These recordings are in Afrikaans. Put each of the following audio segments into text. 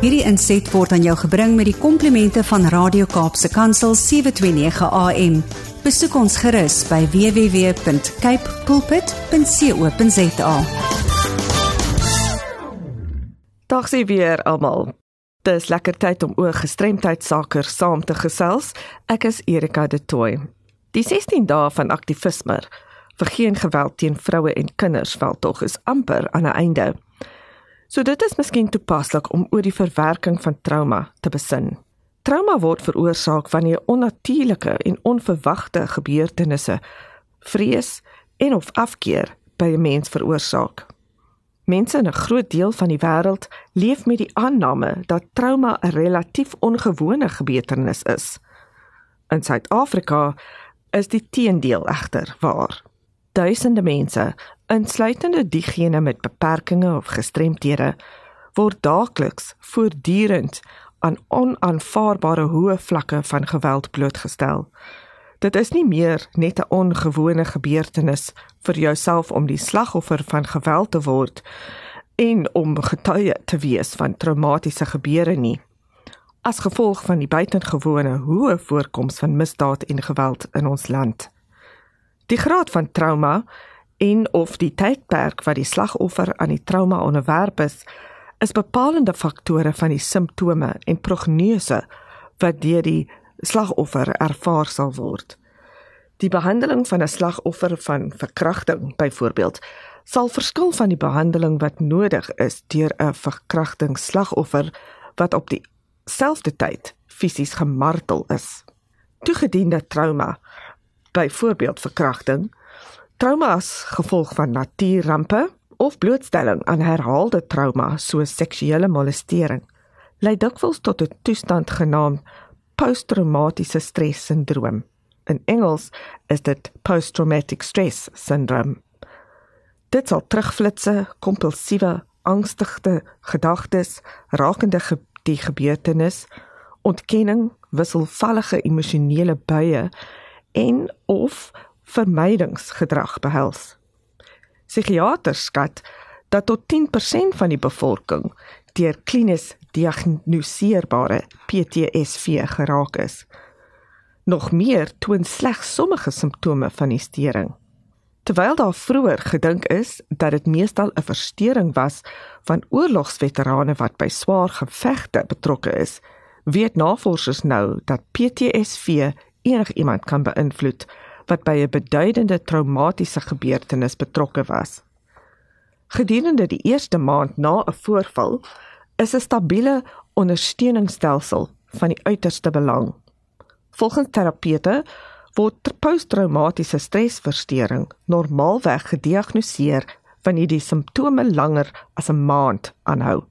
Hierdie inset word aan jou gebring met die komplimente van Radio Kaapse Kansel 729 AM. Besoek ons gerus by www.cape pulpit.co.za. Dag sien weer almal. Dis lekker tyd om oor gestremdheid sake saam te gesels. Ek is Erika de Tooy. Die 16 dae van aktivisme vir geen geweld teen vroue en kinders veldtog is amper aan 'n einde. So dit is miskien toepaslik om oor die verwerking van trauma te besin. Trauma word veroorsaak wanneer onnatuurlike en onverwagte gebeurtenisse vrees en of afkeer by 'n mens veroorsaak. Mense in 'n groot deel van die wêreld leef met die aanname dat trauma 'n relatief ongewone gebeurtenis is. In Suid-Afrika is die teendeel egter waar. Duisende mense insluitende diegene met beperkings of gestremthede word daagliks voortdurend aan onaanvaarbare hoë vlakke van geweld blootgestel. Dit is nie meer net 'n ongewone gebeurtenis vir jouself om die slagoffer van geweld te word en om getuie te wees van traumatiese gebeure nie. As gevolg van die buitengewone hoë voorkoms van misdaad en geweld in ons land. Die graad van trauma en of die tydperk wat die slagoffer aan die trauma onderwerp is, is bepalende faktore van die simptome en prognose wat deur die slagoffer ervaar sal word. Die behandeling van 'n slagoffer van verkrachting byvoorbeeld sal verskil van die behandeling wat nodig is deur 'n verkrachtingsslagoffer wat op dieselfde tyd fisies gemartel is. Toegediende trauma, byvoorbeeld verkrachting, Trauma as gevolg van natuurrampe of blootstelling aan herhaalde trauma soos seksuele molestering lei dikwels tot 'n toestand genaamd posttraumatiese stressindroom. In Engels is dit post-traumatic stress syndrome. Dit sal terugflitsse, kompulsiewe, angstige gedagtes rakende ge die gebeurtenis, ontkenning, wisselvallige emosionele buie en of vermydingsgedrag behels. Psigiaters skat dat tot 10% van die bevolking deur klinies diagnoseerbare PTSD geraak is. Nog meer toon slegs sommige simptome van die stering. Terwyl daar vroeër gedink is dat dit meestal 'n verstoring was van oorlogsveterane wat by swaar gevegte betrokke is, weet navorsers nou dat PTSD enigiemand kan beïnvloed wat by 'n beduidende traumatiese gebeurtenis betrokke was. Gedurende die eerste maand na 'n voorval is 'n stabiele ondersteuningsstelsel van die uiterste belang. Volgens terapeute word posttraumatiese stresversteuring normaalweg gediagnoseer wanneer die simptome langer as 'n maand aanhou.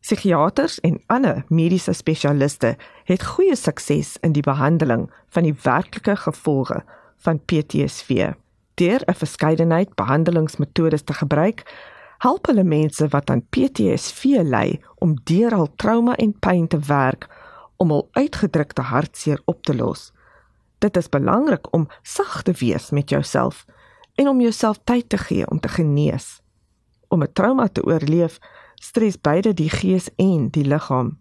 Psigiaters en ander mediese spesialiste het goeie sukses in die behandeling van die werklike gevolge van PTSD. Deur 'n verskeidenheid behandelingsmetodes te gebruik, help hulle mense wat aan PTSD ly om deur al trauma en pyn te werk om al uitgedrukte hartseer op te los. Dit is belangrik om sag te wees met jouself en om jouself tyd te gee om te genees. Om 'n trauma te oorleef, stres beide die gees en die liggaam.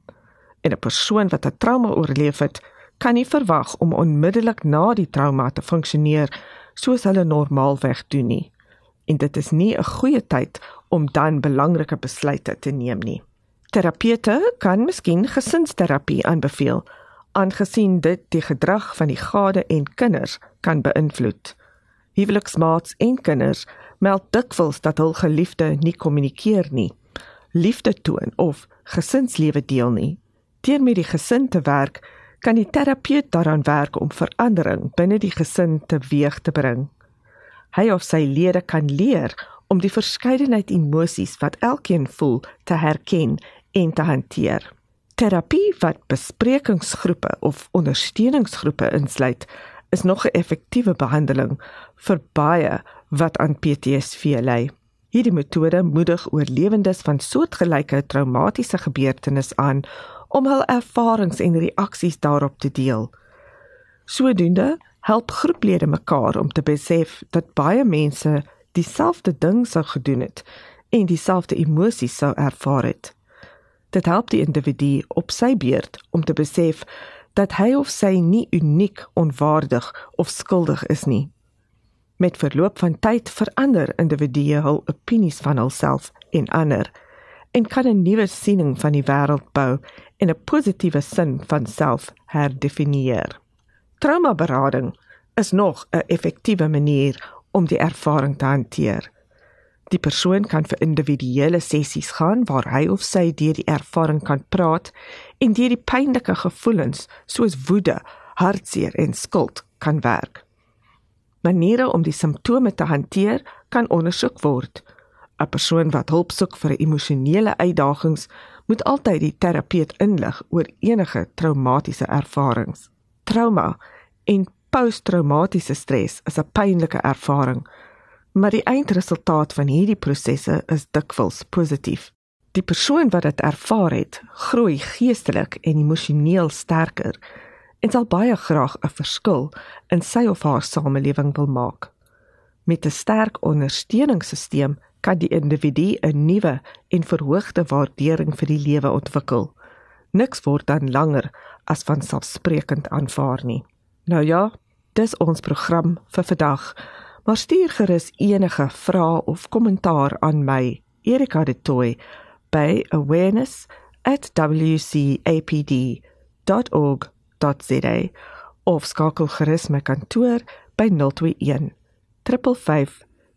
En 'n persoon wat 'n trauma oorleef het, kan nie verwag om onmiddellik na die trauma te funksioneer soos hulle normaalweg doen nie. En dit is nie 'n goeie tyd om dan belangrike besluite te neem nie. Terapeute kan miskien gesinsterapie aanbeveel, aangesien dit die gedrag van die gade en kinders kan beïnvloed. Huweliksmaats en kinders meld dikwels dat hul geliefde nie kommunikeer nie, liefde toon of gesinslewe deel nie. Deur met die gesin te werk, kan die terapeut daaraan werk om verandering binne die gesin teweeg te bring. Hy of sy lede kan leer om die verskeidenheid emosies wat elkeen voel te herken en te hanteer. Terapie wat besprekingsgroepe of ondersteuningsgroepe insluit, is nog 'n effektiewe behandeling vir baie wat aan PTSD ly. Hierdie metode moedig oorlewendes van soortgelyke traumatiese gebeurtenisse aan om hul ervarings en reaksies daarop te deel. Sodoende help groeplede mekaar om te besef dat baie mense dieselfde ding sou gedoen het en dieselfde emosies sou ervaar het. Dit help die individu op sy beurt om te besef dat hy of sy nie uniek, onwaardig of skuldig is nie. Met verloop van tyd verander individue hul opinies van hulself en ander en kan 'n nuwe siening van die wêreld bou en 'n positiewe sin van self herdefinieer. Traumaberading is nog 'n effektiewe manier om die ervaring te hanteer. Die persoon kan vir individuele sessies gaan waar hy of sy deur die ervaring kan praat en deur die pynlike gevoelens soos woede, hartseer en skuld kan werk. Maniere om die simptome te hanteer kan ondersoek word. 'n Persoon wat hulp soek vir emosionele uitdagings moet altyd die terapeut inlig oor enige traumatiese ervarings. Trauma en posttraumatiese stres is 'n pynlike ervaring, maar die eindresultaat van hierdie prosesse is dikwels positief. Die persoon wat dit ervaar het, groei geestelik en emosioneel sterker en sal baie graag 'n verskil in sy of haar samelewing wil maak. Met 'n sterk ondersteuningssisteem kan die individu 'n nuwe en verhoogde waardering vir die lewe ontwikkel. Niks word dan langer as van selfsprekend aanvaar nie. Nou ja, dis ons program vir vandag. Maar stuur gerus enige vrae of kommentaar aan my, Erika de Tooy by awareness@wcapd.org.za of skakel gerus my kantoor by 021 355